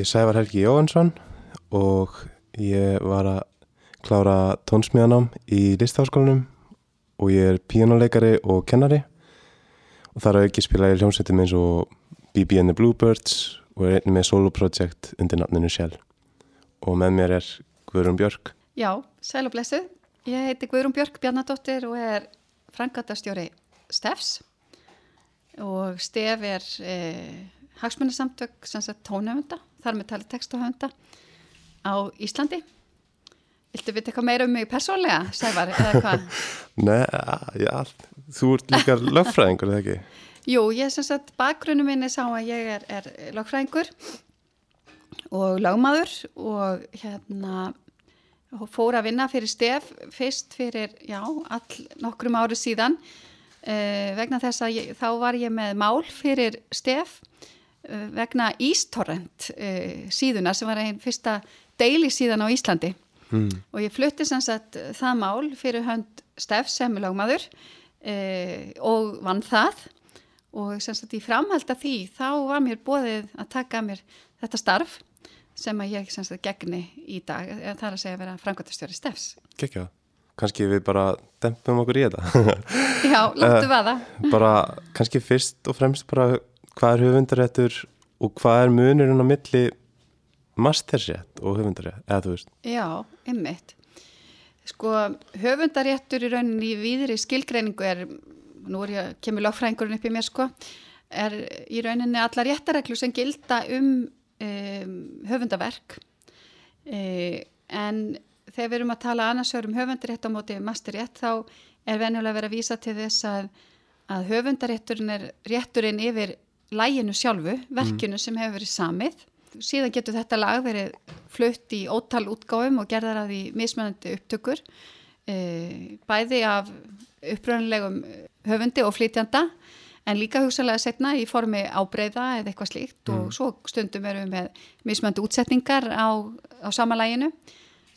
Heiti Sævar Helgi Jóhansson og ég var að klára tónsmíðanám í listháskólanum og ég er píjónuleikari og kennari og þar auki spila ég hljómsveitum eins og BB and the Bluebirds og er einnig með soloprojekt undir nafninu Shell og með mér er Guðrún Björk. Já, sæl og blessu. Ég heiti Guðrún Björk Bjarnadóttir og er frangatastjóri Stefs og Stef er eh, hagsmunarsamtök tónöfunda, þar með tali textuhönda á Íslandi. Viltu vita eitthvað meira um mig persónlega, Sævar, eða hvað? Nei, já, þú ert líka lögfræðingur, eða ekki? Jú, ég er sem sagt, bakgrunum minni sá að ég er, er lögfræðingur og lögmaður og hérna fór að vinna fyrir stef fyrst fyrir, já, all nokkrum áru síðan uh, vegna þess að ég, þá var ég með mál fyrir stef vegna Ístorrent uh, síðuna sem var einn fyrsta deili síðan á Íslandi. Mm. og ég flutti sem sagt það mál fyrir hönd stef sem er lögmaður og vann það. Og sem sagt í framhald af því þá var mér bóðið að taka mér þetta starf sem að ég að gegni í dag það er að segja að vera frangotastjóri stefs Gekja, kannski við bara dempum okkur í þetta. Já, láttu uh, vaða. Bara kannski fyrst og fremst bara hvað er höfundaréttur og hvað er munurinn á milli mastersétt og höfundarétt, eða þú veist? Já, ymmit Sko, höfundaréttur í rauninni í víðri skilgreiningu er nú er ég, kemur lágfræðingurinn upp í mér sko er í rauninni alla réttareglu sem gilda um um, höfundaverk. Um, en þegar við erum að tala annarsvegar um höfundarétt á móti masterrétt þá er venjulega verið að vísa til þess að, að höfundarétturinn er rétturinn yfir læginu sjálfu, verkinu mm. sem hefur verið samið. Síðan getur þetta lag verið flutt í ótal útgáfum og gerðar að því mismunandi upptökur e, bæði af uppröðanlegum höfundi og flytjanda en líka hugsalega setna í formi ábreyða eða eitthvað slíkt mm. og svo stundum erum við með mismöndu útsetningar á, á sama læginu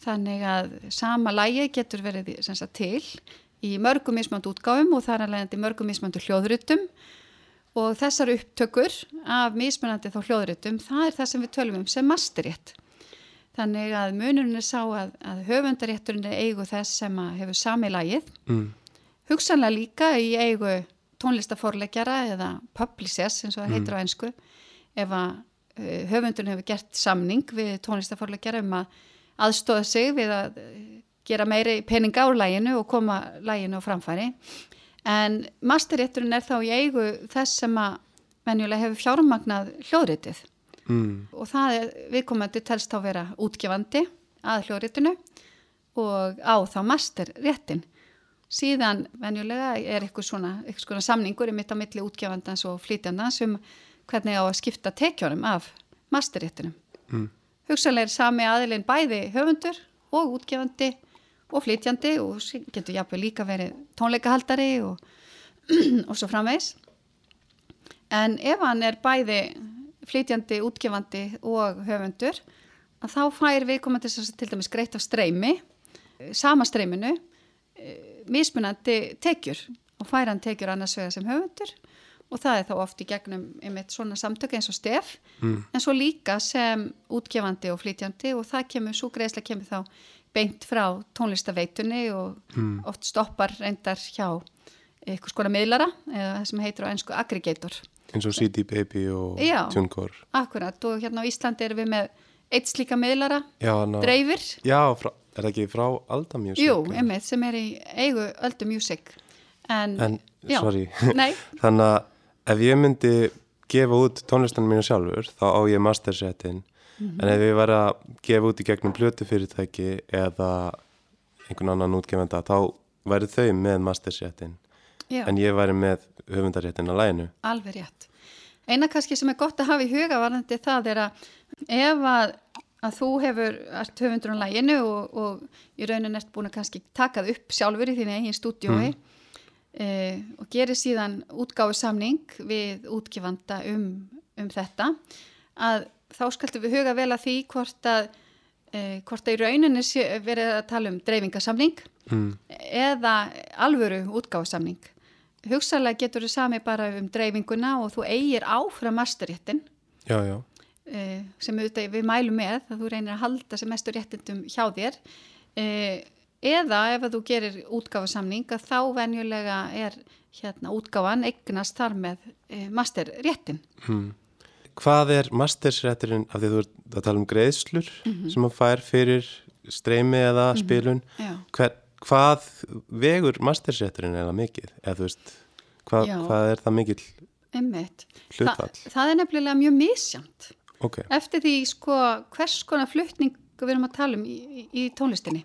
þannig að sama lægi getur verið sagt, til í mörgum mismöndu útgáfum og þar er leiðandi mörgum mismöndu hljóðrutum og þessar upptökur af mismönandi þá hljóðrutum það er það sem við tölum um sem masterrétt þannig að munurinn er sá að, að höfundarétturinn er eigu þess sem hefur sami lægið mm. hugsanlega líka í eigu tónlistaforlegjara eða publicers eins og það heitir mm. á ennsku ef að uh, höfundun hefur gert samning við tónlistaforlegjara um að aðstóða sig við að uh, gera meiri peninga á læginu og koma læginu á framfæri en masterrétturinn er þá í eigu þess sem að venjulega hefur fjármagnað hljóðréttið mm. og það er viðkomandi telst þá vera útgefandi að hljóðréttinu og á þá masterréttin síðan venjulega er eitthvað svona, eitthvað svona samningur í mitt á milli útgefandans og flytjandans um hvernig á að skipta tekjónum af masterréttinum. Mm. Hugsanlega er sami aðilinn bæði höfundur og útgefandi og flytjandi og getur jáfnveg líka verið tónleikahaldari og, og svo framvegs. En ef hann er bæði flytjandi, útgefandi og höfundur, að þá fær við komandi til dæmis greitt af streymi, sama streyminu, mismunandi tekjur og færan tekjur annars vega sem höfundur og það er þá oft í gegnum einmitt svona samtök eins og stef. Mm. en svo líka sem útgefandi og flytjandi og það kemur, svo greiðslega kemur þá beint frá tónlistaveitunni og mm. oft stoppar reyndar hjá eitthvað skona miðlara eða það sem heitir á ennsku aggregator. Eins og CD Baby og TuneCore. Akkurat. Og hérna á Íslandi erum við með eitt slíka miðlara, já, ná, dreifir. Já, frá Er það ekki frá Alda Music? Jú, einmitt, sem er í eigu Alda Music. En, en sorry. Þannig að ef ég myndi gefa út tónlistan mínu sjálfur þá á ég mastersetin mm -hmm. en ef ég var að gefa út í gegnum blötufyrirtæki eða einhvern annan útgefenda þá væri þau með mastersetin en ég væri með höfundaréttin að lænu Alveg rétt. Eina kannski sem er gott að hafa í huga varðandi það er að ef að að þú hefur höfundur á læginu og, og í raunin ert búin að kannski takað upp sjálfur í þínu eigin stúdjói mm. Eh, og gerir síðan útgáðu samning við útgifanda um, um þetta að þá skaltu við huga vel að því hvort að eh, hvort að í rauninni verið að tala um dreifingasamning mm. eða alvöru útgáðu samning hugsalega getur þú sami bara um dreifinguna og þú eigir áfram masterréttin Uh, sem auðvitað við mælum með að þú reynir að halda sem mestur réttindum hjá þér. E, eða ef að þú gerir útgáfasamning að þá venjulega er hérna útgáfan eignast þar með e, masterréttin. Hmm. Hvað er mastersrétturinn af því þú ert að tala um greiðslur mm -hmm. sem maður fær fyrir streymi eða spilun? Mm -hmm. Hver, hvað vegur mastersrétturinn eða mikið? Eða veist, hvað, hvað er það mikil? Þa, það er nefnilega mjög misjamt. Okay. Eftir því sko hvers konar fluttning við erum að tala um í, í tónlistinni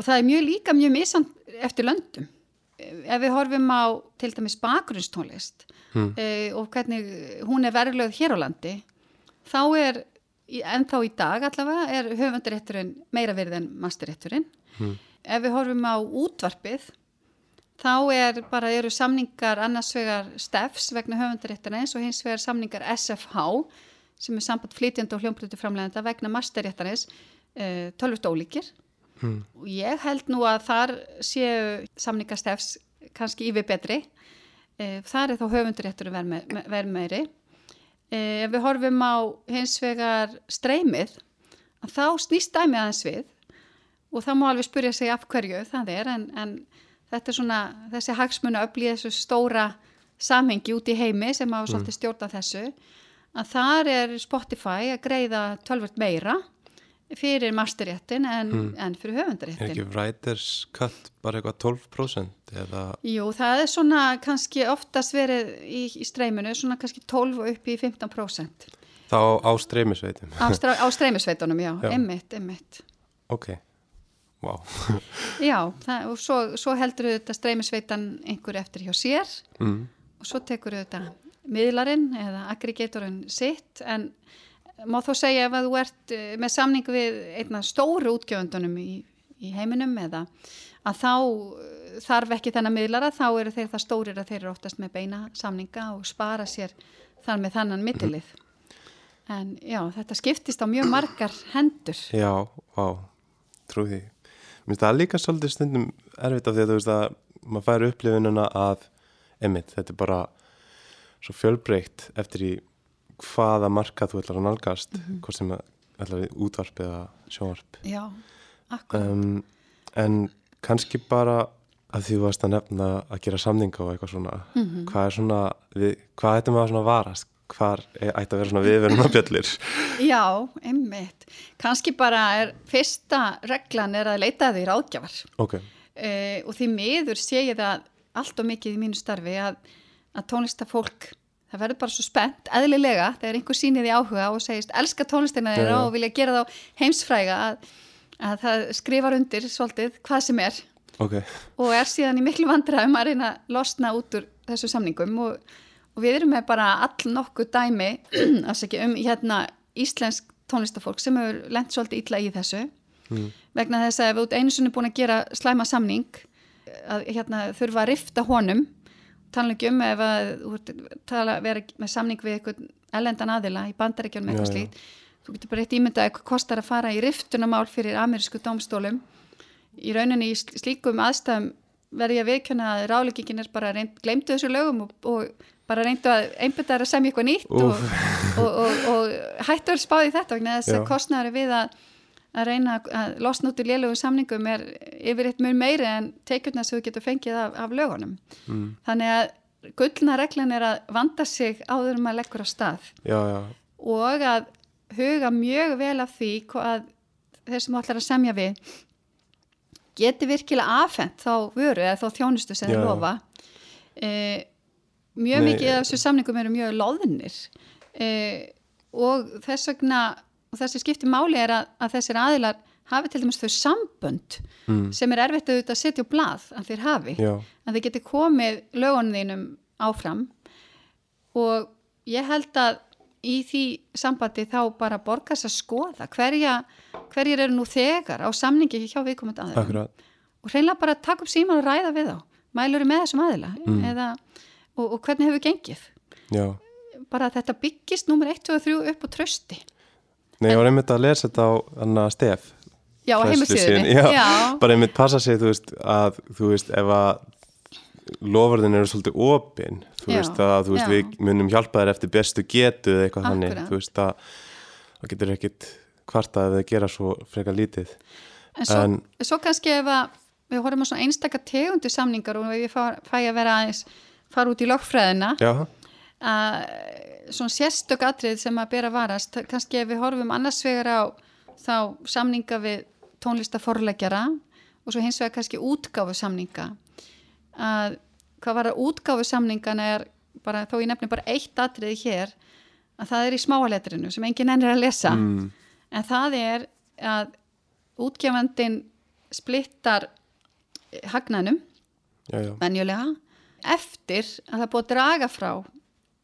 og það er mjög líka mjög misjamt eftir löndum ef við horfum á til dæmis bakgrunnstónlist hmm. e, og hvernig hún er verðlöð hér á landi þá er, en þá í dag allavega, er höfundarétturinn meira verið en masterrétturinn hmm. ef við horfum á útvarpið þá er bara, eru samningar annars vegar stefs vegna höfundarétturins og hins vegar samningar SFH sem er samband flytjandi og hljómblötu framlegenda vegna masterrétturins e, tölvust ólíkir Og ég held nú að þar séu samningastefs kannski yfir betri. E, þar er þá höfunduréttur verð meiri e, ef við horfum á hins vegar streymið þá snýst dæmið aðeins við. Og það má alveg spurja sig af hverju það er en, en þetta er svona þessi hagsmuna öflið þessu stóra samhengi út í heimi sem hafa svolítið stjórnað þessu að þar er Spotify að greiða tölvört meira fyrir masterréttin en, mm. en fyrir höfundaréttin. Er ekki writers cut bara eitthvað 12% eða? Jú, það er svona kannski oftast verið í, í streyminu svona kannski 12 og upp í 15%. Þá á streymisveitum? Á, á streymisveitunum, já, já. Emmitt, emmitt. Ok, wow. já, það, og svo, svo heldur þetta streymisveitan einhver eftir hjá sér mm. og svo tekur þetta miðlarinn eða aggregatorinn sitt en má þó segja ef að þú ert eh, með samning við einna stóru útgjöfundunum í, í heiminum eða að þá eh, þarf ekki þennan miðlara þá eru þeir það stórir að þeir eru oftast með beina samninga og spara sér þar með þannan mittilið en já, þetta skiptist á mjög margar hendur. Já, vá, trú því. Mér finnst það líka svolítið stundum erfitt af því að þú veist að maður fær upplifinuna að, emitt, þetta er bara svo fjölbreykt eftir í hvaða marka þú ætlar að nálgast mm -hmm. hvort sem ætlar við útvarp eða sjónvarp Já, akkurat um, En kannski bara að því þú varst að nefna að gera samninga og eitthvað svona mm -hmm. hvað er svona, við, hvað ættum við að svona varast hvar ætti að vera svona viðverðum að bjöllir Já, einmitt kannski bara er, fyrsta reglan er að leita því ráðgjafar okay. uh, og því miður sé ég það allt og mikið í mínu starfi að, að tónlistafólk það verður bara svo spennt, eðlilega þegar einhver sýnir því áhuga og segist elska tónlistina þeirra og vilja gera þá heimsfræga að, að það skrifar undir svolítið hvað sem er okay. og er síðan í miklu vandræðum að reyna að losna út úr þessu samningum og, og við erum með bara all nokkuð dæmi um hérna íslensk tónlistafólk sem hefur lendt svolítið ítla í þessu mm. vegna þess að ef þú einu sunni búin að gera slæma samning að hérna, þurfa að rifta honum tala ekki um ef að tala, vera með samning við eitthvað ellendan aðila í bandaríkjónum eitthvað slíkt þú getur bara eitt ímyndað eitthvað kostar að fara í riftunamál fyrir amerísku domstólum í rauninni í slíkum aðstæðum verði að viðkjöna að ráleggingin er bara reynd, glemtu þessu lögum og, og bara reyndu að einbyrða að semja eitthvað nýtt og, og, og hættu að spáði þetta vegna þess að kostnæri við að að reyna að losna út í lélögum samningum er yfir eitt mjög meiri en teikjurna sem þú getur fengið af, af lögunum. Mm. þannig að gullna reglan er að vanda sig áður um að leggur á stað. Já, já. og að huga mjög vel af því að þeir sem ætlar að semja við geti virkilega afhengt þá vöru eða þá þjónustu sem þeir lofa. E, mjög Nei, mikið af þessu samningum eru mjög loðnir. E, og þess vegna og þessi skipti máli er að, að þessir aðilar hafi til dæmis þau sambönd mm. sem er erfitt að setja úr blað að þeir hafi, Já. að þeir geti komið lögunum þínum áfram og ég held að í því sambandi þá bara borgast að skoða hverja, hverjir eru nú þegar á samningi hjá viðkomandi aðila og reynilega bara taka upp síman og ræða við þá mælur með þessum aðila mm. eða, og, og hvernig hefur gengið Já. bara þetta byggist nummer 1 og 3 upp á trösti Nei, ég var einmitt að lesa þetta á anna, stef Já, heimasíðinni Já, Já. bara einmitt passa sig, þú veist, að þú veist, ef að lofurðin eru svolítið opinn þú Já. veist, að þú veist, Já. við munum hjálpa þér eftir bestu getu eða eitthvað Akkurat. þannig, þú veist, að það getur ekkit kvarta ef þið gera svo frekar lítið En svo, En- svo kannski ef að við horfum á svona einstaka tegundi samningar og fá, fæ að vera aðeins fara út í lokkfræðina Já, að svona sérstök atrið sem að bera varast, kannski ef við horfum annars vegar á þá samninga við tónlistaforleggjara og svo hins vegar kannski útgáfu samninga að hvað var að útgáfu samningana er bara, þó ég nefni bara eitt atriði hér að það er í smáaletrinu sem enginn ennir að lesa. Mm, en það er að útgefandin splittar hagnanum venjulega eftir að það búið að draga frá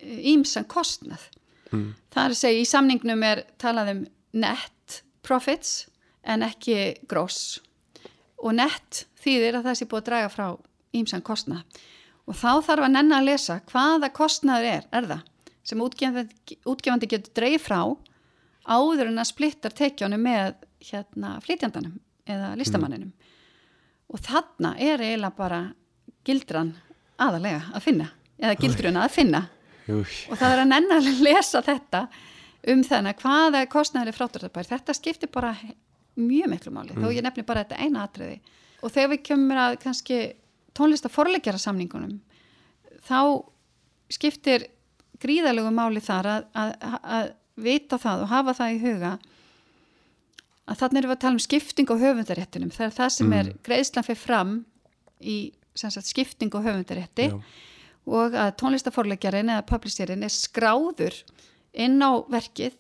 ímsan kostnað. mm, Það er að segja í samningnum er talað um net profits en ekki gross. Og net þýðir að það sé búið að draga frá ímsan kostnað. Og þá þarf að nenna að lesa hvaða kostnaður er, er það sem útgefandi, útgefandi getur dreif frá áður en að splittar tekjónu með hérna flytjandanum eða listamanninum. Og þarna er eiginlega bara gildran aðalega að finna eða gildruna að finna og það er að nenna að lesa þetta um þennan hvaða kostnæður er frátturðarbær þetta skiptir bara mjög miklu máli þó ég nefni bara þetta eina atriði. Og þegar við kemur að kannski tónlista forlegjara samningunum þá skiptir gríðalegu máli þar að, að, að vita það og hafa það í huga að þannig erum við að tala um skipting á höfundaréttinum. Það er það sem er greiðslan fyrir fram í sagt, skipting á höfundarétti. Já, og að tónlistaforleggjarin eða publisherin er skráður inn á verkið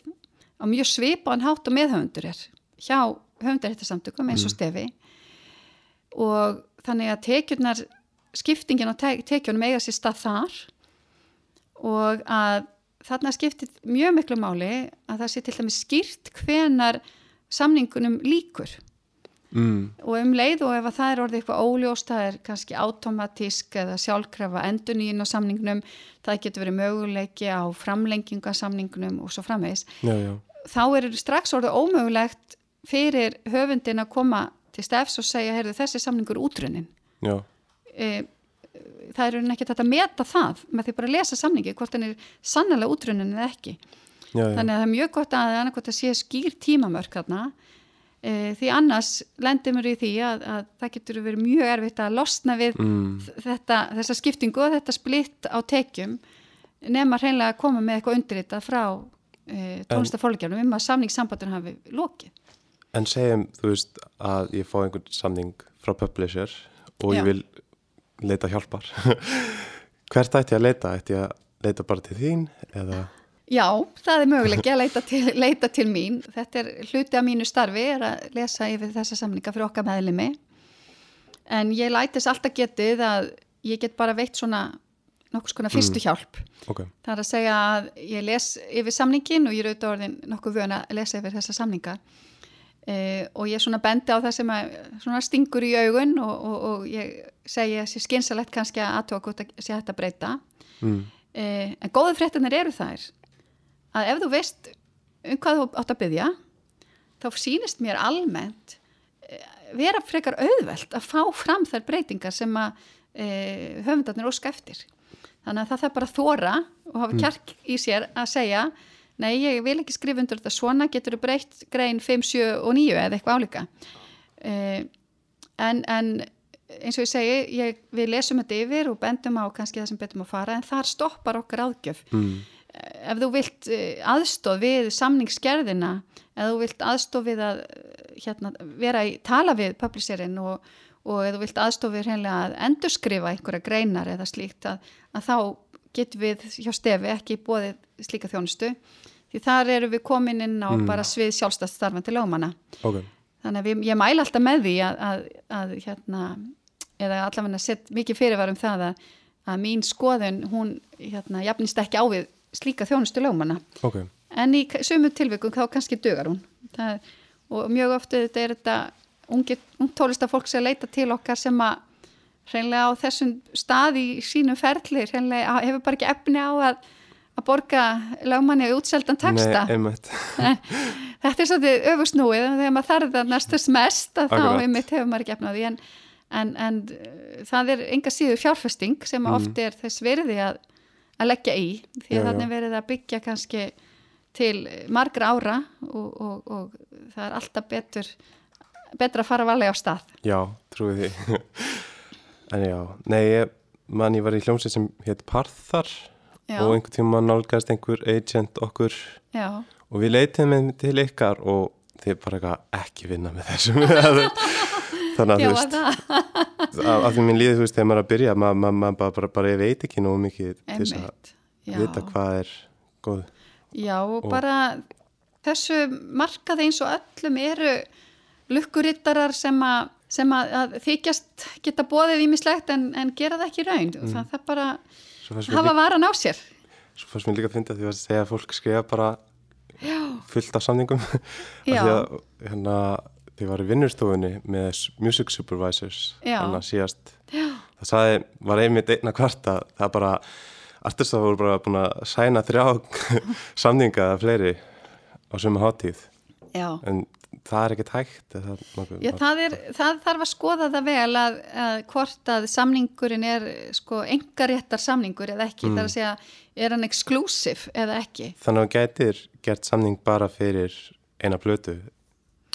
á mjög svipaðan hátt og meðhöfundur er hjá höfundaréttasamtökum eins og stefi. Og þannig að tekjurnar skiptingin á te tekjunum eiga sér stað þar og að þarna skiptir mjög miklu máli að það sé til dæmis skýrt hvenar samningunum líkur mm, og um leið og ef að það er orðið eitthvað óljóst, það er kannski automatísk eða sjálfkrafa endunín á samningnum, það getur verið möguleiki á framlenginga samningnum og svo já, þá er strax orðið ómögulegt fyrir höfundin að koma til stefs og segja, heyrðu þessi samningur útrunnin. já, E, það er ekki þetta að meta það með því bara að lesa samningi, hvort hann er sannlega útrunnin eða ekki. já, já. Þannig að það er mjög gott að annarkot að sé skýr tímamörk þarna því annars lendir mér í því að, að það getur verið mjög erfitt að losna við Mm, þetta, þessa skiptingu og þetta splitt á tekjum nema hreinlega að koma með eitthvað undirritað frá e, tónlistafólkjarnum um að samningssambandun hafi lokið. En segjum, þú veist, að ég fá einhvern samning frá publisher og Já. ég vil leita hjálpar. Hvert ætti ég að leita? Ætti ég að leita bara til þín eða? Já, það er möguleiki að leita til, leita til mín. Þetta er hluti af mínu starfi er að lesa yfir þessa samninga fyrir okkar meðlimi. En ég lætis alltaf getið að ég get bara veitt svona nokkuð skona fyrstu hjálp. Ok, Það er að segja að ég les yfir samningin og ég er auðvitað orðin nokkuð vöna að lesa yfir þessa samninga. Eh, og ég svona bendi á það sem að svona stingur í augun og, og, og ég segi að sé skynsalegt kannski að aðtóa hvort að sé að breyta. mm, Eh, en góðu fréttanir eru þær að ef þú veist um hvað þú átt að byggja þá sýnist mér almennt eh, vera frekar auðvelt að fá fram þær breytingar sem að eh, höfundarnir óska eftir. Þannig að það þarf bara að þóra og hafa kjark í sér að segja nei, ég vil ekki skrifa undir þetta svona getur þú breytt grein 5, 7 og 9 eða eitthvað álíka? Eh, en, en eins og ég segi, ég, við lesum þetta yfir og bendum á kannski það sem betum að fara en þar stoppar okkar aðgjöf mm, ef þú vilt eh, aðstoð við samningsgerðina ef þú vilt aðstoð við að eh, hérna, vera í tala við publisherinn og, og ef þú vilt aðstoð við hreinlega að endurskrifa einhverja greinar eða slíkt að, að þá getum við hjá stefi ekki bóðið slíka þjónustu. Því þar eru við komin inn á bara svið sjálfstætt starfandi lögmanna. Ok, þannig að við, ég mæla alltaf með því að, að, að hérna, eða allavega sett mikið fyrirvar um það að, að mín skoðun, hún hérna, jafnist ekki á við slíka þjónustu lögmanna. Ok, en í sumu tilvikum þá kannski dugar hún. Það, og mjög ofta þetta er þetta ungtólista fólk sem leita til okkar sem að hreinlega á þessum stað í sínum ferli hreinlega hefur bara ekki efni á að, að borga lögmanni á útseldan taksta Nei, einmitt, þetta er svolítið öfusnúið þegar maður þarf það næstast mest að þá Akkurat. einmitt hefur maður ekki efnaði en, en, en uh, það er enga síður fjárfesting sem mm. oft er þess verði að, að leggja í því að þannig verið að byggja kannski til margra ára og, og, og það er alltaf betur betra að fara valega á stað. Já, trúið því. En já, nei, ég, man ég var í hljómsið sem hétt Parþar Já. og einhvern tíma nálgast einhver agent okkur Já, og við með til ykkar og þið bara ekki vinna með þessum þannig að þú veist að, því minn líði þú veist þegar maður er að byrja maður ma, ma, bara, bara, bara veit ekki nógu mikið til þess að vita hvað er góð Já, og, Og- bara þessu markaði eins og öllum eru lukkurittarar sem, a, sem að, að þykjast geta bóðið ímislegt en, en gera það ekki raun. Mm. Það, það bara hafa varan á sér. svo fannst mér líka að finna því að segja að fólk skrifa bara Já, fullt af samningum af því að hérna þið varu í vinnustofunni með music supervisors þannig að síðast já, það sagði, var einmitt einna kvarta það bara, artista voru bara búin að sæna þrjá samninga eða fleiri á sömu hátíð já. en það er ekkert hægt það, Já, það, er, það þarf að skoða það vel að, að hvort að samningurinn er sko engaréttar samningur eða ekki. Það er að segja, er hann exclusive eða ekki? þannig að þú gætir gert samning bara fyrir eina plötu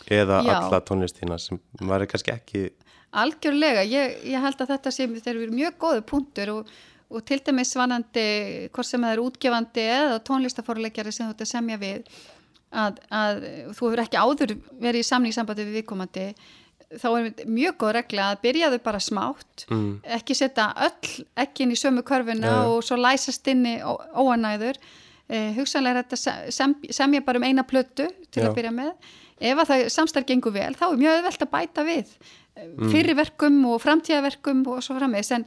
eða Já. alla tónlistina sem var kannski ekki Algjörlega, ég, ég held að þetta sé þeir eru mjög góðu punktur og, og til dæmis vanandi hvort sem það er útgefandi eða tónlistaforleikjari sem þú ert að semja við að, að þú hefur ekki áður verið í samningssambandi við viðkomandi þá er mjög góð regla að byrjaðu bara smátt mm, ekki setja öll ekki inn í sömu körfuna já. og svo læsast inn í óanæður eh, hugsanlega er þetta se- sem, semja bara um eina plötu til Já. að byrja með ef að það samstarf gengur vel þá er mjög auðvelt að bæta við Mm. fyrirverkum og framtíðaverkum og svo framvegis. En,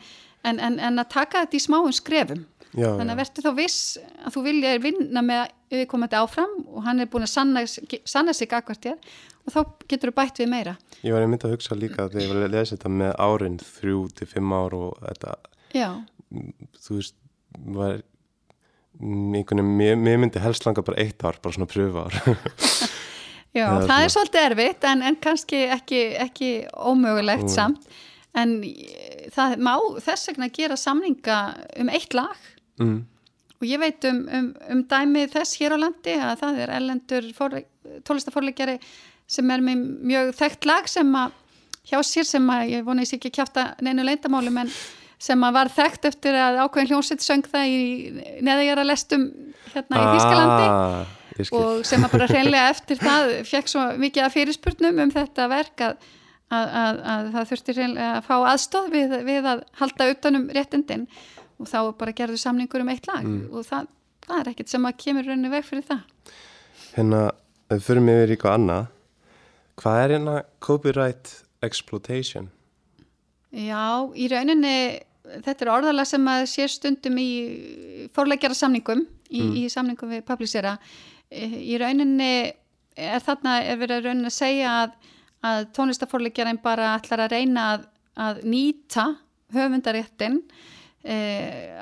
en, en, en að taka þetta í smáum skrefum. Já, þannig að verður þá viss að þú vilja vinna með viðkomandi áfram og hann er búin að sanna, sanna sig akkvært þér og þá getur þú bætt við meira. Ég var einmitt að hugsa líka þegar ég var að lesa þetta með árin þrjú til fimm ár og þetta já, þú veist var mér myndi helst langa bara eitt ár, bara svona pröfa ár Já, það svona- er svolítið erfitt en, en kannski ekki, ekki ómögulegt Mm. samt. En það má þess vegna gera samninga um eitt lag. Mm, og ég veit um, um, um dæmi þess hér á landi að það er ellendur tólistaforleikjari sem er með mjög þekkt lag sem að hjá sér sem að ég vona ég sé ekki kjáta neinu leindamálum en sem að var þekkt eftir að ákveðin hljómsveit söng það í neðagjara lestum hérna í Þískalandi ah, ég skil. Og sem að bara hreinlega eftir það fekk svo mikið af fyrirspurnum um þetta verk að, að, að, að það þurfti hreinlega að fá aðstóð við, við að halda utanum réttindin. Og þá bara gerðu samningur um eitt lag. Og það, það er ekkert sem að kemur rauninu veg fyrir það. hérna, ef við förum yfir eitthvað annað hvað er hérna copyright exploitation? Já, í rauninni þetta er orðalega sem að sér stundum í fórleikjara samningum í, í samningum við publisera í rauninni er þarna er verið að rauninni að segja að, að tónlistafórleikjarin bara ætlar að reyna að, að nýta höfundaréttin e,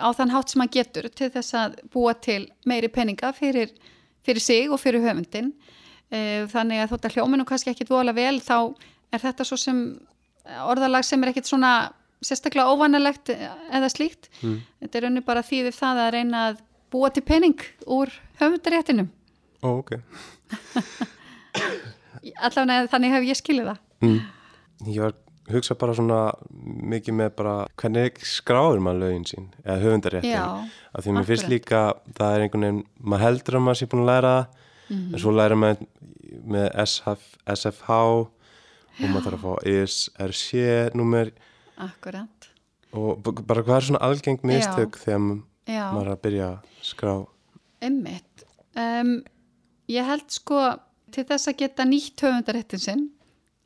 á þann hátt sem hann getur til þess að búa til meiri peninga fyrir, fyrir sig og fyrir höfundin e, þannig að þótt að hljóminu kannski ekki dvola vel þá er þetta svo sem orðalag sem er ekkit svona sérstaklega óvanalegt eða slíkt. Mm. þetta er rauninni bara þýðið það að reyna að búa til pening úr höfundaréttinum ó, ok. Allavega þannig hef ég skilið það. Mm. ég var hugsa bara svona mikið með bara hvernig skráður maður lögin sín eða höfundaréttin. Af því mér finnst líka það er einhvern veginn, maður heldur að maður sé búin að læra það Mhm. en svo læra maður með SF, SFH og maður þarf að fá ISRC númer. Akkurat. Og bara hvað er svona algeng mistök þegar maður er að byrja að skrá? Einmitt. Um, ég held sko til þess að geta nýtt höfundaréttin sinn,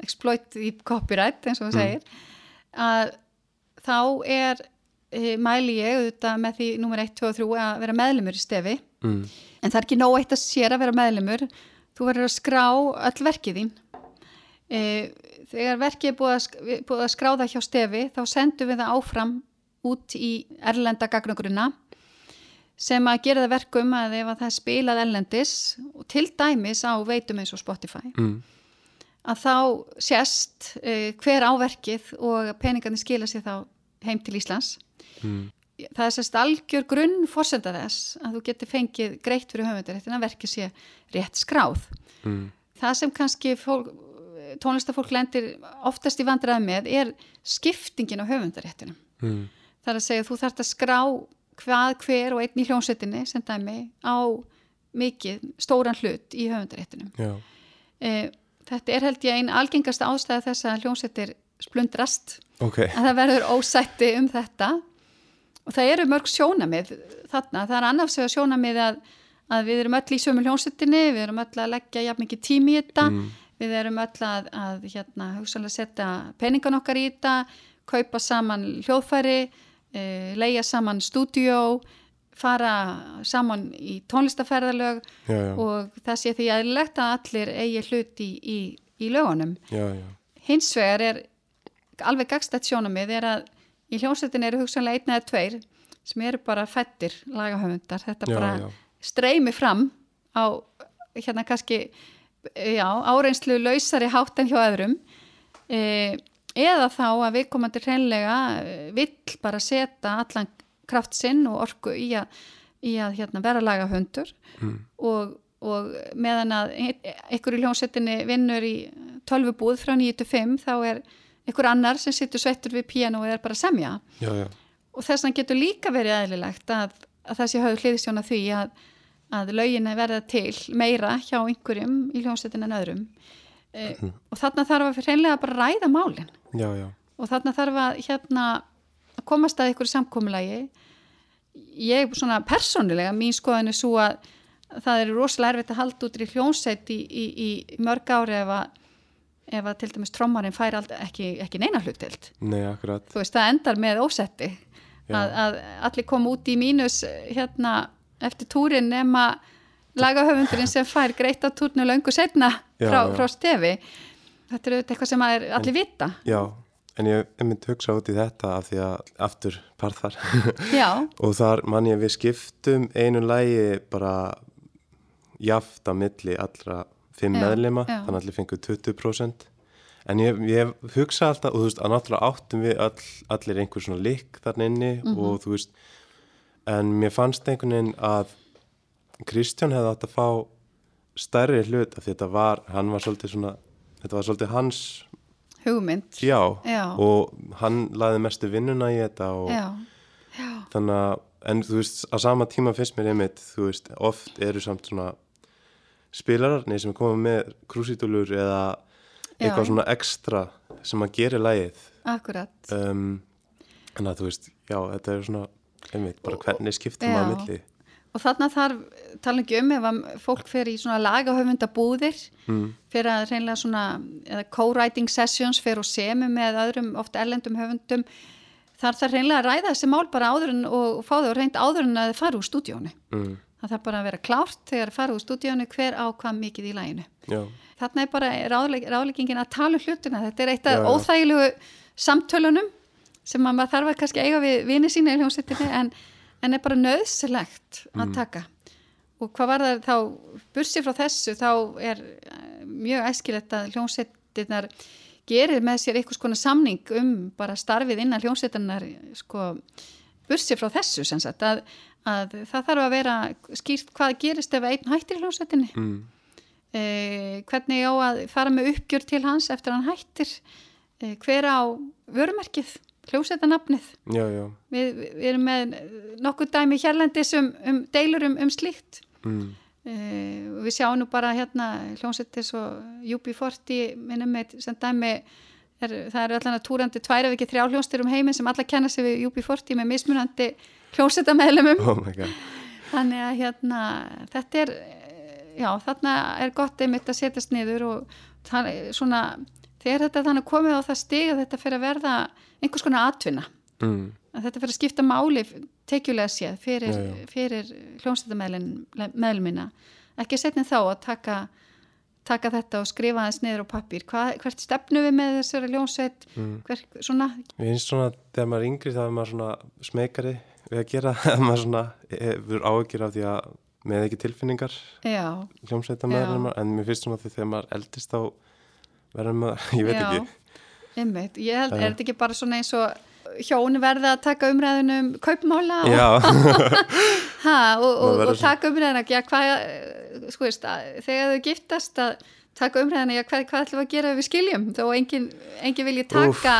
exploit í copyright eins og það segir, að þá er, e, mæli ég auðvitað með því nummer 1, 2 og 3 að vera meðlumur í stefi, mm. en það er ekki nóg eitt að sér að vera meðlumur, þú verður að skrá öll verkið þín. E, þegar verkið er búið að, búið að skráða hjá stefi, þá sendum við það áfram út í erlenda gagnagruna sem að gera það verkum að ef að það spilað ellendis og til dæmis á veitum eins og Spotify Mm. að þá sést uh, hver áverkið og peningarnir skila sér þá heim til Íslands Mm. það er sérst algjör grunn fórsenda þess að þú getur fengið greitt fyrir höfundaréttin að verkið sé rétt skráð. mm. Það sem kannski fólk, tónlistafólk lendir oftast í vandræði með er skiptingin á höfundaréttinum. Mm. Það er að segja þú þarfst að skrá hvað, hver og einn í hljómsveitinni sem dæmi á mikið stóran hlut í höfundaréttinum. E, þetta er held ég einn algengasta ástæða þess að hljómsveitir splundrast. Ok. Að það verður ósætti um þetta. Og það eru mörg sjónamið þarna, það er annars vegar sjónamið að, að við erum öll í sömu hljómsveitinni við erum öll að leggja jafn mikið tími í þetta. Mm. við erum öll að, að hérna, hugsanlega setja peningan okkar í þetta kaupa saman hljóðfæri leia saman stúdíó fara saman í tónlistaferðalög Já, já, og það sé því að allir eigi hlut í, í, í lögunum. Já, hins vegar er alveg gagstætt sjónamið er að í hljómsveitin eru hugsanlega einn eða tveir sem eru bara fættir lagahöfundar. Þetta bara streymi fram á hérna kannski já, áreynslu lausari hátt en hjá öðrum. E, eða þá að viðkomandi hreinlega e, vill bara setja allan kraft sinn og orku í að, í að hérna, vera lagahöndur mm. og, og meðan að einhver í hljómsettinni vinnur í tölvubúð frá 9-5 þá er einhver annar sem sittur sveittur við piano og er bara að semja. Já, já, og þess vegna getur líka verið eðlilegt að, að það sé höfðu hliðsjóna því að, að lögin er verða til meira hjá einhverjum í hljómsettin en öðrum. E, og þarna þarf að hreinlega bara ræða málin já, já. Og þarna þarf að hérna að komast að ykkur samkomulagi. Ég svona persónulega mín skoðin er svo að það er rosalega erfitt að halda út í hljónsett í, í, í mörg ári ef að, ef að til dæmis trommarinn fær ekki, ekki neina hlutild Nei, akkurat. Þú veist það endar með ósetti. Að, að allir koma út í mínus hérna eftir túrin nema lagahöfundurinn sem fær greitt á túrnu löngu setna frá, frá stefi þetta er eitthvað sem að er allir vita Já, en ég, myndi hugsa út í þetta af því að aftur parþar já, og þar man ég við skiptum einu lægi bara jaft á milli allra fimm já. þannig að allir fengu 20% en ég, ég hugsa alltaf, og þú veist, að náttúrulega áttum við all, allir einhver svona lík þarna inni Mhm. og þú veist en mér fannst einhvern veginn að Kristján hefði átt að fá stærri hlut af því þetta var, hann var svolítið svona þetta var svolítið hans, hugmynd já, Já. og hann laði mestu vinnuna í þetta og já, þannig að, en þú veist, á sama tíma finnst mér einmitt, þú veist, oft eru samt svona spilararnir sem er komið með krúsítúlur eða Já. eitthvað svona ekstra sem að gera lægið akkurat um, en að þú veist, já, þetta er svona einmitt, bara hvernig skiptum Já. maður milli og þarna þarf, tala ekki um ef að fólk fer í svona lagahöfundabúðir mm. fyrir að reynlega svona eða co-writing sessions fyrir og semi með öðrum, oft erlendum höfundum þar þarf reynlega að ræða þessi mál bara áður en og fá þau reynd áður en að þið fara úr stúdíónu Mm. það þarf bara að vera klárt þegar fara úr stúdíónu hver á hvað mikið í læginu já, þarna er bara ráðleik, ráðleikingin að tala um hlutina. Þetta er eitt af óþægilegu samtölunum sem að maður þarf að kannski eiga við vini sína í hljómsettinni en, en er bara nöðsilegt að Mm. taka og hvað var það þá bursi frá þessu þá er eh, mjög æskilegt að hljómsettinnar gerir með sér einhvers konar samning um bara starfið innan hljómsettinnar sko bursi frá þessu sem sagt að, að það þarf að vera skýrt hvað gerist ef einn hættir hljómsettinni mm. eh, hvernig á að fara með uppgjör til hans eftir hann hættir eh, hver á vörumerkið hljósetanafnið já, já. Við, við erum með nokkuð dæmi hérlendis um, um deilur um, um slíkt. Mm. eh, og við sjáum nú bara hérna hljósetis og UB40 minnum með sem dæmi er, það eru allan að túrandi tværa við ekki þrjá hljónstir um heiminn sem alla kenna sig við UB40 með mismunandi hljósetamæðlumum oh my god. Þannig að hérna, þetta er, já, þarna er gott einmitt að setjast niður og það, svona, þegar þetta þannig komið á það stig að þetta fyrir að verða einhvers konar atvinna, mm. að þetta fyrir að skipta máli tekjulega séð fyrir, fyrir hljómsættameðlumina, ekki setnið þá að taka, taka þetta og skrifa þess niður á pappír, Hvað, hvert stefnu við með þessari hljómsveit, Mm. hver, svona, Mér finnst svona, þegar maður er yngri þá er maður svona smekari við að gera. Að maður svona hefur áhyggjur af því að með ekki tilfinningar hljómsveita með en mér finnst svona því þegar maður eldist þá verður maður, ég veit Já. ekki Einmitt, ég held, er þetta ekki bara svona eins og hjón verða að taka umræðunum kaupmála og, ha, og, og, og taka umræðuna. Já, hvað, sko veist, að, þegar þau giftast að taka umræðuna, já, hvað, hvað ætlum við að gera við skiljum, þó engin, engin vilji taka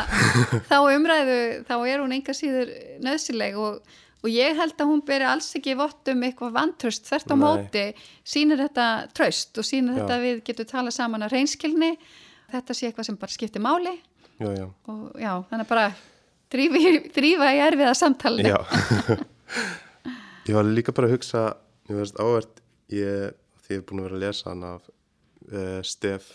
þá umræðu þá er hún enga síður nöðsileg og, og ég held að hún beri alls ekki vott um eitthvað vantröst þvert á Nei. móti, sýnir þetta tröst og sýnir Já. þetta að við getum tala saman á reynskilni, þetta sé eitthvað sem bara skiptir máli já, já, og já, þannig bara drífa í, erfiða samtali já. Ég var líka bara að hugsa, ég veist ávert, ég, því ég er búin að vera að lesa hann af uh, Stef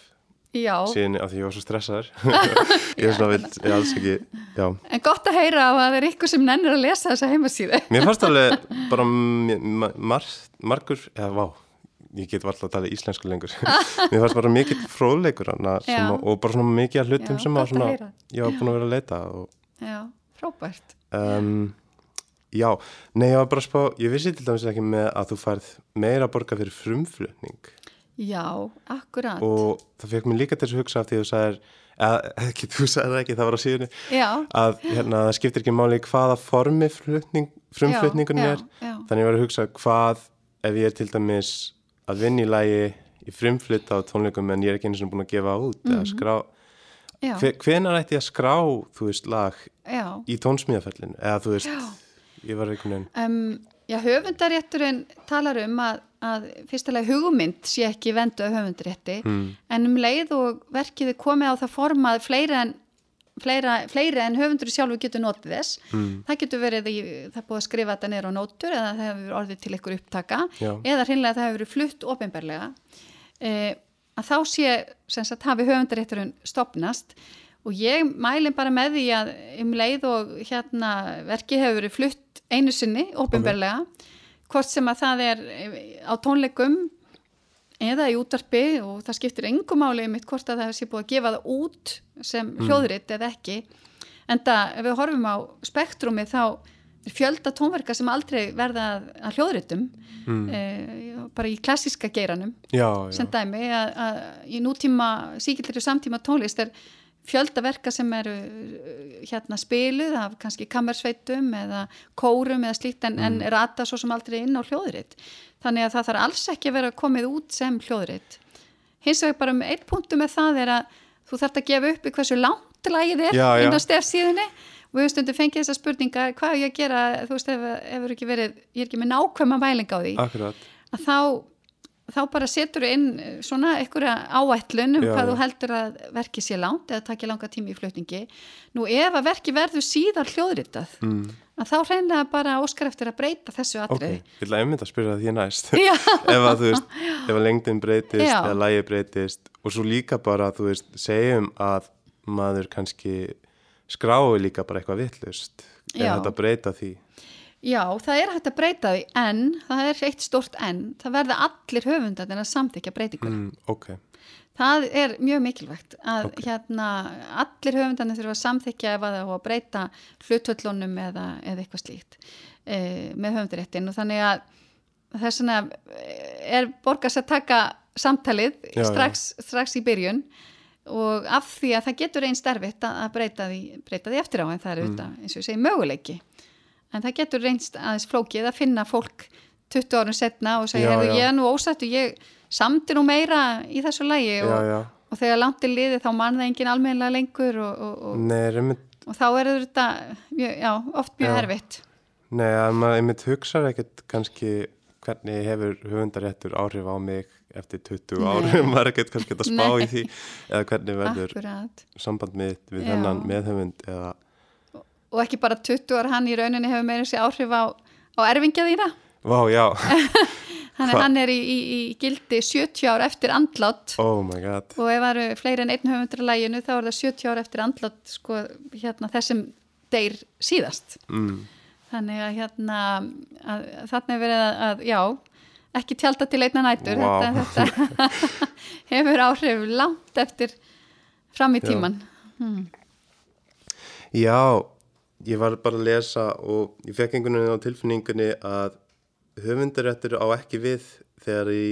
já. síðan af því ég var svo stressaður. ég er svona, vil, ég alls ekki, já. en gott að heyra á að það er ykkur sem nennir að lesa þessa heimasíðu Mér fannst alveg bara ma mar mar margur, eða vá, ég get alltaf að tala íslensku lengur. Mér fannst bara mikill fróðleikur hana sem að, og bara svona mikið að hlutum Já, sem að að svona, ég var búin að vera að leita og já, frábært. Um, Já, nei, ég var bara að spá, ég vissi til dæmis ekki með að þú færð meira að borga fyrir frumflutning. Já, akkurat. Og það fekk mér líka til að hugsa af því að þú sagðir, ekki, þú sagðir það ekki, það var á síðunni, já, að hérna, það skiptir ekki máli hvaða formi flutning, frumflutningun er, já, þannig ég var að hugsa hvað ef ég er til dæmis að vinna í lægi í frumflutt á tónleikum en ég er ekki einu sem búin að gefa út eða skrá, já, hve, hvenar ætti ég að skrá, þú veist, lag já. í tónsmíðafellinu, eða þú veist, Já. ég var einhvern veginn, Um, já, höfundarétturinn talar um að, að fyrstulega hugmynd sé ekki vendu af höfundarétti mm, en um leið og verkið er komið á það formað fleiri en, fleira, fleiri en höfundur sjálfur getur notið þess. Mm, það getur verið í, það búið að skrifa þetta neyra á nótur eða það hefur orðið til ykkur upptaka Já. eða hreinlega það hefur verið flutt ofinberlega eh, að þá sé sem sagt hafi höfundarétturinn stopnast og ég mælum bara með því að um leið og hérna verkið hefur verið flutt einu sinni ofinberlega hvort sem að það er eh, á tónleikum eða í útarpi og það skiptir engum máli mitt hvort að það sé búið að gefa það út sem hljóðrit eða ekki. En það ef við horfum á spektrumi þá er fjölda tónverka sem aldrei verða að, hljóðritum mm, eh, bara í klassiska geiranum. Já, sem já, dæmi að, að í nútíma síkillir samtíma tónlist er fjölda verka sem eru uh, hérna spiluð af kannski kammersveitum eða kórum eða slíkt en, en rata svo sem aldrei inn á hljóðrit. Þannig að það þarf alls ekki að vera komið út sem hljóðrit. Hins vegar bara með eitt punktu með það er að þú þarft að gefa upp í hversu langt lagið er Já, já. inn á stefsíðunni og við höfum stundum fengið þessa spurninga hvað er ég að gera, þú veist, ef, ef er ekki verið ég er ekki með nákvæma mæling á því. Akkurat, að þá, þá bara setur inn eh, svona einhverja áætlun um Já, hvað já. þú heldur að verki sé langt eða takja langa tími í flutningi. Nú ef að verki verður síðar hljóðritað mm, að þá reynlega bara óskar eftir að breyta þessu ok, atriði. ég ætla einmitt að spyrja það því næst. Ef að þú veist, ef að lengdin breytist Já. eða lægi breytist og svo líka bara, þú veist, segjum að maður kannski skrái líka bara eitthvað vittlust eða þetta breyta því já, það er hægt að breyta því en, það er eitt stort en það verða allir höfundarnir að samþykja breytingur mm, ok, Það er mjög mikilvægt að Ok. hérna allir höfundarnir þurfa að samþykja ef að það að breyta hlutvöllunum eða, eða eitthvað slíkt e, með höfundaréttin og þannig að þess vegna er borgast að taka samtalið Já, strax, strax í byrjun. Og af því að það getur einn starfitt að breyta því, breyta því eftir á en það er auðvitað eins og ég segi möguleiki en það getur reynst aðeins flókið að finna fólk 20 árum setna og segja, Já, "Heyrðu, já. ég er nú ósættu, ég samti nú meira í þessu lægi og, og þegar langt er liðið þá mann það engin almennilega lengur og, og, og, nei, og þá er þetta mjög, já, oft mjög Já. erfitt nei, að maður einmitt hugsaði ekkert kannski hvernig hefur höfundaréttur áhrif á mig eftir 20 Nei. árum, maður er ekkert kannski að spá Nei. í því eða hvernig verður akkurat samband mitt við Já. þennan meðhöfund eða, og ekki bara 20 ára hann í rauninni hefur meira sér áhrif á, á erfingja þína. Vá, já. Þannig hann er í, í, í gildi 70 ár eftir andlátt oh my god. Og ef það eru fleiri en einn höfundur í læginu þá er það 70 ár eftir andlátt sko, hérna, þessum deyr síðast. Mm, þannig að hérna að, þarna er verið að, að já ekki tjálta til einna nætur Vá. þetta, þetta hefur áhrif langt eftir fram í Já. tíman hmm. Já, ég var bara að lesa og ég fekk einhvern veginn á tilfinningunni að höfundaréttur á ekki við þegar í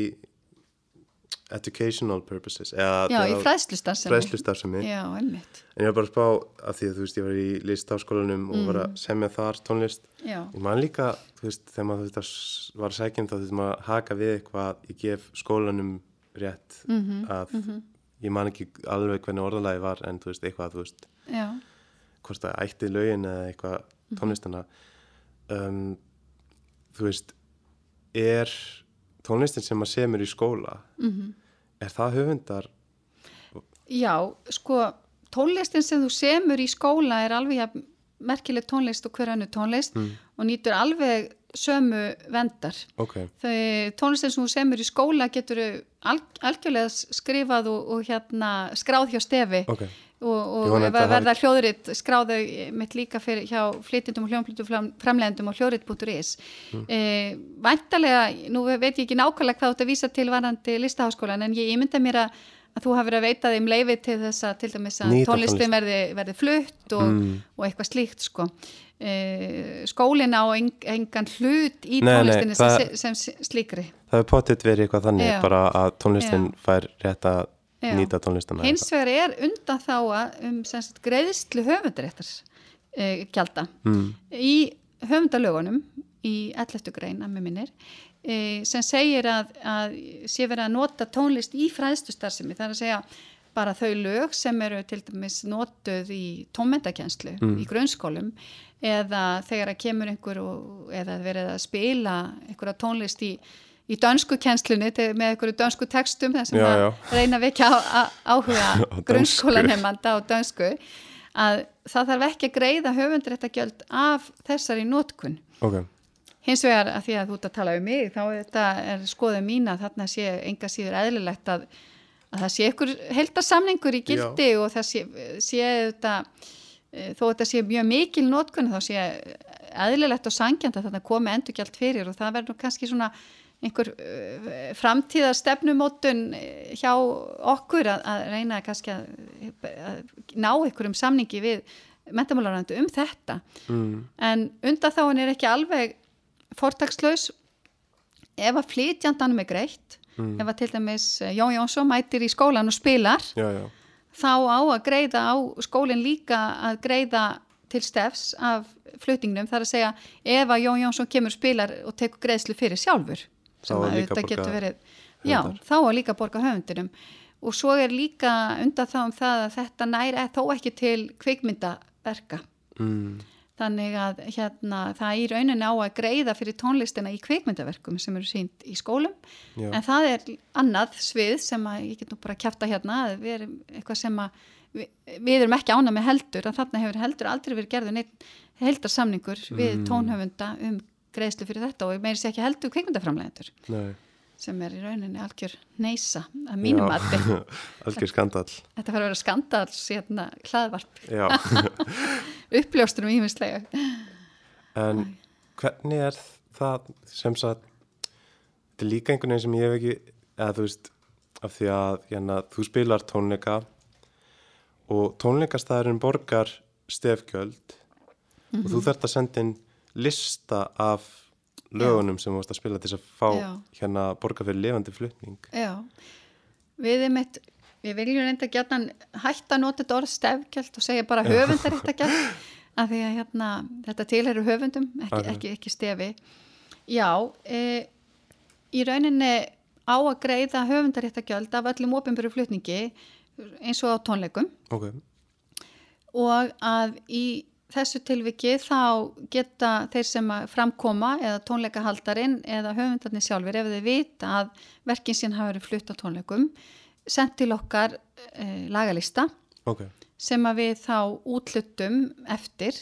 educational purposes eða Já, í fræðslustarfsemi. Já, einmitt. en ég var bara að spá að því að þú veist ég var í listáskólanum og var að semja þar tónlist. Já, ég man líka, þú veist, þegar maður þetta var sækjum þá þurftum að haka við eitthvað ég gef skólanum rétt Mhm, að ég man ekki alveg hvernig orðalagi var en þú veist, eitthvað, þú veist. Já, hvort það ætti lögin eða eitthvað Mhm. tónlistana um, þú veist er tónlistin sem maður semur í skóla mhm. er það höfundar já, sko, tónlistin sem þú semur í skóla er alveg jafn merkileg tónlist og hver annu tónlist og nýtur alveg sömu vendar. ok, Þau tónlistin sem þú semur í skóla getur al, algjörlega skrifað og, og hérna skráð hjá stefi ok og, og verða hljóðritt skráðu mitt líka fyrir hjá flytjendum og hljóðflytjum framlegendum á hljóðritt.is mm. e, Væntalega, nú veit ég ekki nákvæmlega hvað þú ert að vísa til varandi listaháskólan en ég ímynda mér að, að þú hafi verið að veita þeim leifi til þess að til dæmis að Nýta tónlistin verði, verði flutt og, og eitthvað slíkt sko. E, Skólin á eng, engan hlut í Nei, nei, tónlistinni það- sem, sem slíkri. það er pottitt verið eitthvað þannig Já. bara að tónlistin fær rétt að Já. nýta tónlistina Hins vegar er undan þá um sem sagt, greiðslu höfundaréttar e, gjalda mm. í höfundalögunum í 11. grein að mér minnir e, sem segir að, að sé verið að nota tónlist í fræðstustarfsemi það er að segja bara þau lög sem eru til dæmis notuð í tónmendakenslu í grunnskólum eða þegar að kemur einhver og, eða verið að spila einhverja tónlist í í dönsku kenslunni te- með einhverju dönsku textum þar sem Já, að já. reyna að vekja áhuga grunnskólanemanda á dönsku að það þarf ekki að greiða höfundréttagjöld af þessari nótkun. ok, Hins vegar að því að þú ert að tala um mig þá er skoðið mín að þarna sé enga síður eðlilegt að, að það sé ykkur heldarsamningur í gildi og það sé, sé þetta, eh, þó þetta sé mjög mikil nótkun þá sé eðlilegt og sangjant að þarna komi endurgjald fyrir og það verður kannski svona einhver uh, framtíða stefnumótun eh, hjá okkur að, að reyna kannski að, að ná einhverjum samningi við mentamálarandu um þetta. Mm. en undan þá er ekki alveg fortakslaus. Ef að flytjandanum er greitt ef að til dæmis eh, Jón Jónsson mætir í skólan og spilar já, já. þá á að greiða á skólinn líka að greiða til stefs af flutningnum. Þar að segja ef að Jón Jónsson kemur spilar og tekur greiðslu fyrir sjálfur sem að þetta getur verið já, þá að líka borga höfundinum og svo er líka undan þá um það að þetta næri þó ekki til kvikmyndaverka mm. Þannig að hérna, það í rauninni á að greiða fyrir tónlistina í kvikmyndaverkum sem eru sínt í skólum Já. en það er annað svið sem að ég get nú bara að kjafta hérna að við erum eitthvað sem að við, við erum ekki ána með heldur að þarna hefur heldur aldrei verið gerður neitt heldarsamningur við Mm. tónhöfunda um greiðslu fyrir þetta og meiri sé ekki heldur kvikmyndaframlegendur Nei. sem er í rauninni algjör neysa að mínum mati. algjör skandal Þetta fara að vera skandals hérna hlaðvarp. Uppljóstunum ímislega. En hvernig er það sem sagt, þetta er líka einhvern veginn sem ég hef ekki, eða þú veist, af því að hérna, þú spilar tónleika og tónleikastæðurinn borgar stefgjöld og þú þarft að senda inn lista af lögunum sem þú varst að spila til þess að fá Já. hérna borga fyrir lifandi flutning. Já, við erum eitt, við viljum reynda gætnan hætta að nota þetta orð stefgjald og segja bara höfundaréttagjald af því að hérna, þetta tilheru höfundum, ekki, Ok. ekki, ekki stefi. Já, e, í rauninni á að greiða höfundaréttagjald af öllum ofinböru flutningi eins og á tónleikum Ok, og að í þessu tilviki þá geta þeir sem framkoma eða tónleikahaldarinn eða höfundarnir sjálfur ef þeir vita að verkin sín hafa verið flutt á tónleikum sendt til okkar e, lagalista ok, sem að við þá útlutum eftir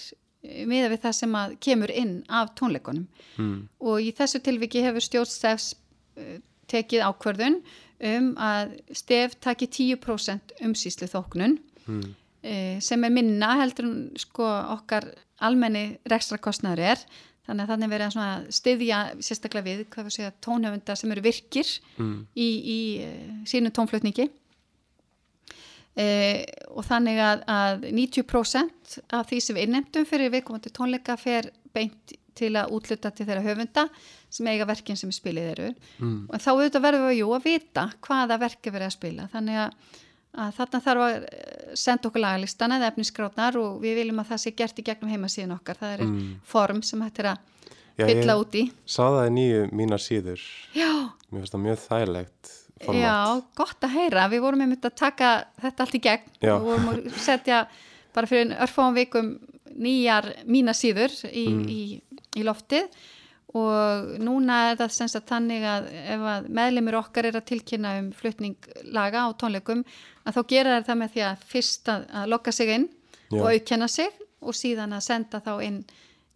eh, miða við það sem að kemur inn af tónleikunum mm. og í þessu tilviki hefur stjórnstefs uh, tekið ákvörðun um að stef taki 10% umsýslu þóknun mm. Uh, sem er minna heldur en sko okkar almenni rekstrakostnaður er þannig að þannig verið að styðja sérstaklega við hvað við segja tónhöfundar sem eru virkir Mm. í, í uh, sínu tónflutningi Uh, og þannig að, að 90% af því sem við innnemdum fyrir viðkomandi tónleika fer beint til að útluta til þeirra höfunda sem eiga verkin sem spilið eru mm. og þá auðvitað verðum við jú að vita hvaða verki verið að spila þannig að, að þarna þarf að senda okkur lagalistana eða efnisgrátnar og við viljum að það sé gert í gegnum heimasíðan okkar það er Mm. form sem hættir að Já, fylla ég út í sá það í nýju mínar síður Já, mér finnst það mjög þægilegt format Já, gott að heyra. Við vorum einmitt að taka þetta allt í gegn Já. og vorum að setja bara fyrir örfáum vikum nýjar mínasíður í, Mm. í, í loftið og núna er það semst að tannig að ef að meðlimur okkar er að tilkynna um flutning laga á tónleikum að þá gera það með því að fyrst að, að lokka sig inn Já. og aukkenna sig og síðan að senda þá inn,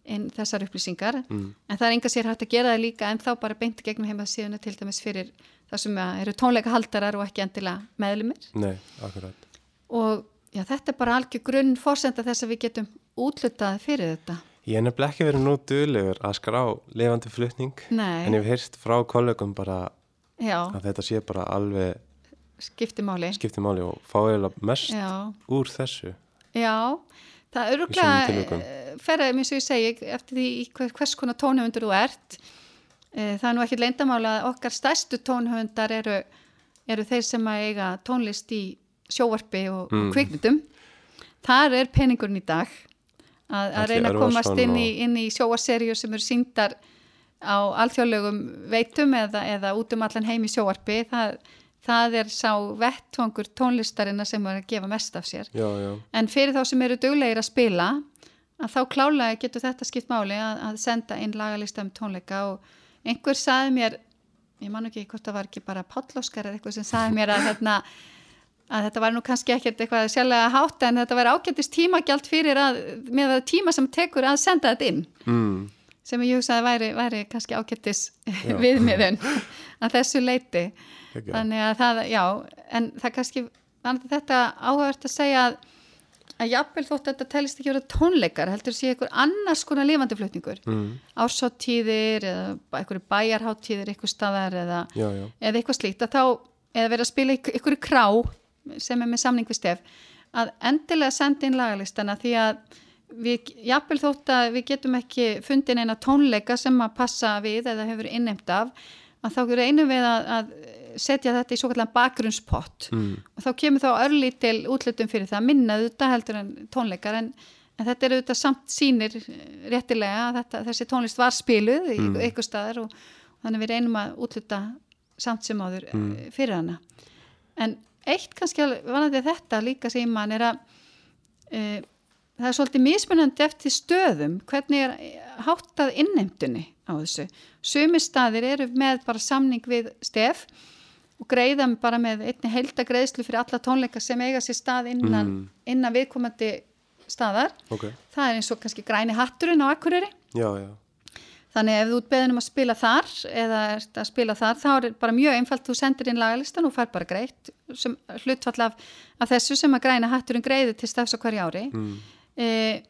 inn þessar upplýsingar Mm. en það er enga sér hægt að gera það líka en þá bara beint í gegnum heimasíðuna til dæmis fyrir það sem eru tónleika haldarar og ekki endilega meðlumir Nei, akkurat og já, þetta er bara algjör grunn fórsenda þess að við getum útlutað fyrir þetta. Ég er nefnilega ekki verið nú duðlegur að skrá lifandi flutning Nei, en ég hef heyrst frá kollegum bara já, að þetta sé bara alveg skipti máli. skipti og fá eiginlega mest Já, úr þessu já, það er tilvikum. öruglega ferðið mér svo ég segi eftir því hvers konar tónhöfundur þú ert. Eh, Það er nú ekki leyndamála að okkar stærstu tónhöfundar eru, eru þeir sem að eiga tónlist í sjóvarpi og, Mm. og kvikmyndum. Þar er peningurinn í dag að, að reyna að komast inn í, inn í sjóarserju sem eru síndar á alþjóðlegum veitum eða, eða út um allan heim í sjóvarpi. Það, það er sá vettvangur tónlistarina sem er að gefa mest af sér. Já, já, En fyrir þá sem eru duglegir að spila að þá klálega getur þetta skipt máli að, að senda inn lagalista um tónleika og einhver saði mér ég man ekki hvort það var ekki bara Pállóskar eða eitthvað sem saði mér að, hérna, að þetta var nú kannski ekkert eitthvað sérlega hátt en þetta var ágættist tímagjald fyrir að með það tíma sem tekur að senda þetta inn mm. sem ég hugsaði væri, væri kannski ágættis Já. viðmiðun að þessu leiti Ekki, þannig að það, já, en það kannski þetta áhugavert að segja að, að jafnvel þótt að þetta telist ekki verið tónleikar, heldur sé einhver annars konar lifandi flutningur, mm. ársáttíðir eða einhverju bæjarháttíðir eitthvað staðar eða, Já, já, eða eitthvað slíkt að þá, eða verið að spila í einhverju krá sem er með samning við stef að endilega senda inn lagalistana því að við, jafnvel þótt að við getum ekki fundin eina tónleika sem að passa við eða hefur inneimt af að þá reynum við að, að setja þetta í svo kallan bakgrunnspott mm. og þá kemur þá örlítil útlutum fyrir það minna auðvitað heldur en tónleikar en, en þetta er auðvitað samt sínir eh, réttilega að þetta, þessi tónlist var spiluð í Mm. eitthvað staðar og þannig við reynum að útluta samt sem áður mm. fyrir hana en eitt kannski vanandi þetta líka sem mann er að e, það er svolítið mismunandi eftir stöðum hvernig er háttað innheimtunni á þessu sumi staðir eru með bara samning við stef og greiða bara með einni heilda greiðslu fyrir alla tónleika sem eiga sér stað innan, Mm. innan viðkomandi staðar. ok, Það er eins og kannski græni hatturinn á Akureyri. já, já Þannig ef þú ert beðin um að spila þar eða ert að spila þar, þá er bara mjög einfalt, þú sendir inn lagalistan og fær bara greitt sem hlutfall af, af þessu sem að græna hatturinn greiði til stafs á hverju ári. mm. Eh,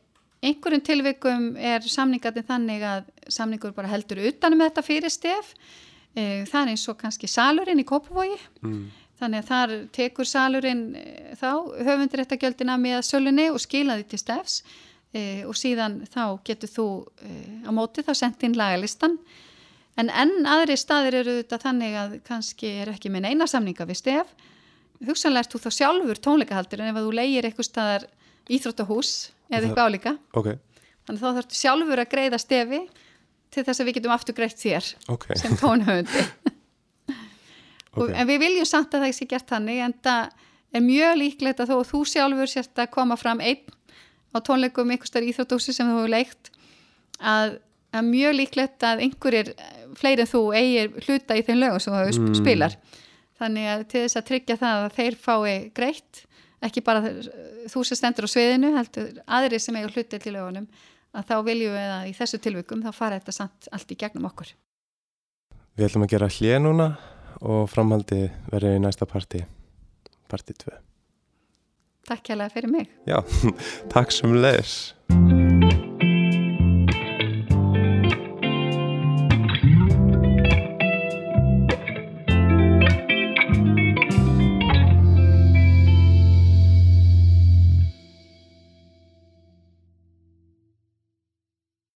einhverjum tilvikum er samningatinn þannig að samningur bara heldur utanum þetta fyrir stef. Eh, það er eins og kannski salurinn í Kópavogi. Mm. Þannig að þar tekur salurinn eh, þá höfundiréttagjöldina með sölunni og skilaði til stefs e, og síðan þá getur þú e, á móti þá sendt inn lagalistan. En enn aðri staðir eru þetta þannig að kannski er ekki með eina samninga við stef. Hugsanlega ert þú þá sjálfur tónleikahaldur en ef þú leigir eitthvað staðar íþróttahús eða eitthvað álíka. Ok, þannig þá þarftu sjálfur að greiða stefi til þess að við getum aftur greitt þér ok. sem tónhöfundi. Ok. en við viljum samt að það sé gert þannig en það er mjög líklegt að þó þú sjálfur sért að koma fram einn á tónleikum einhverstar íþróttúsi sem þú hefur leikt að, að mjög líklegt að einhverjir fleiri en þú eigir hluta í þeim lögum sem þú hefur Mm. spilar þannig að til þess að tryggja það að þeir fái greitt ekki bara þú sem stendur á sviðinu heldur aðri sem eiga hluta til lögunum að þá viljum við að í þessu tilvikum þá fara þetta samt allt í gegnum okkur Við ætlum að gera hlið núna og framhaldi verður í næsta parti, parti 2. Takk hérlega fyrir mig Já, takk sem leis.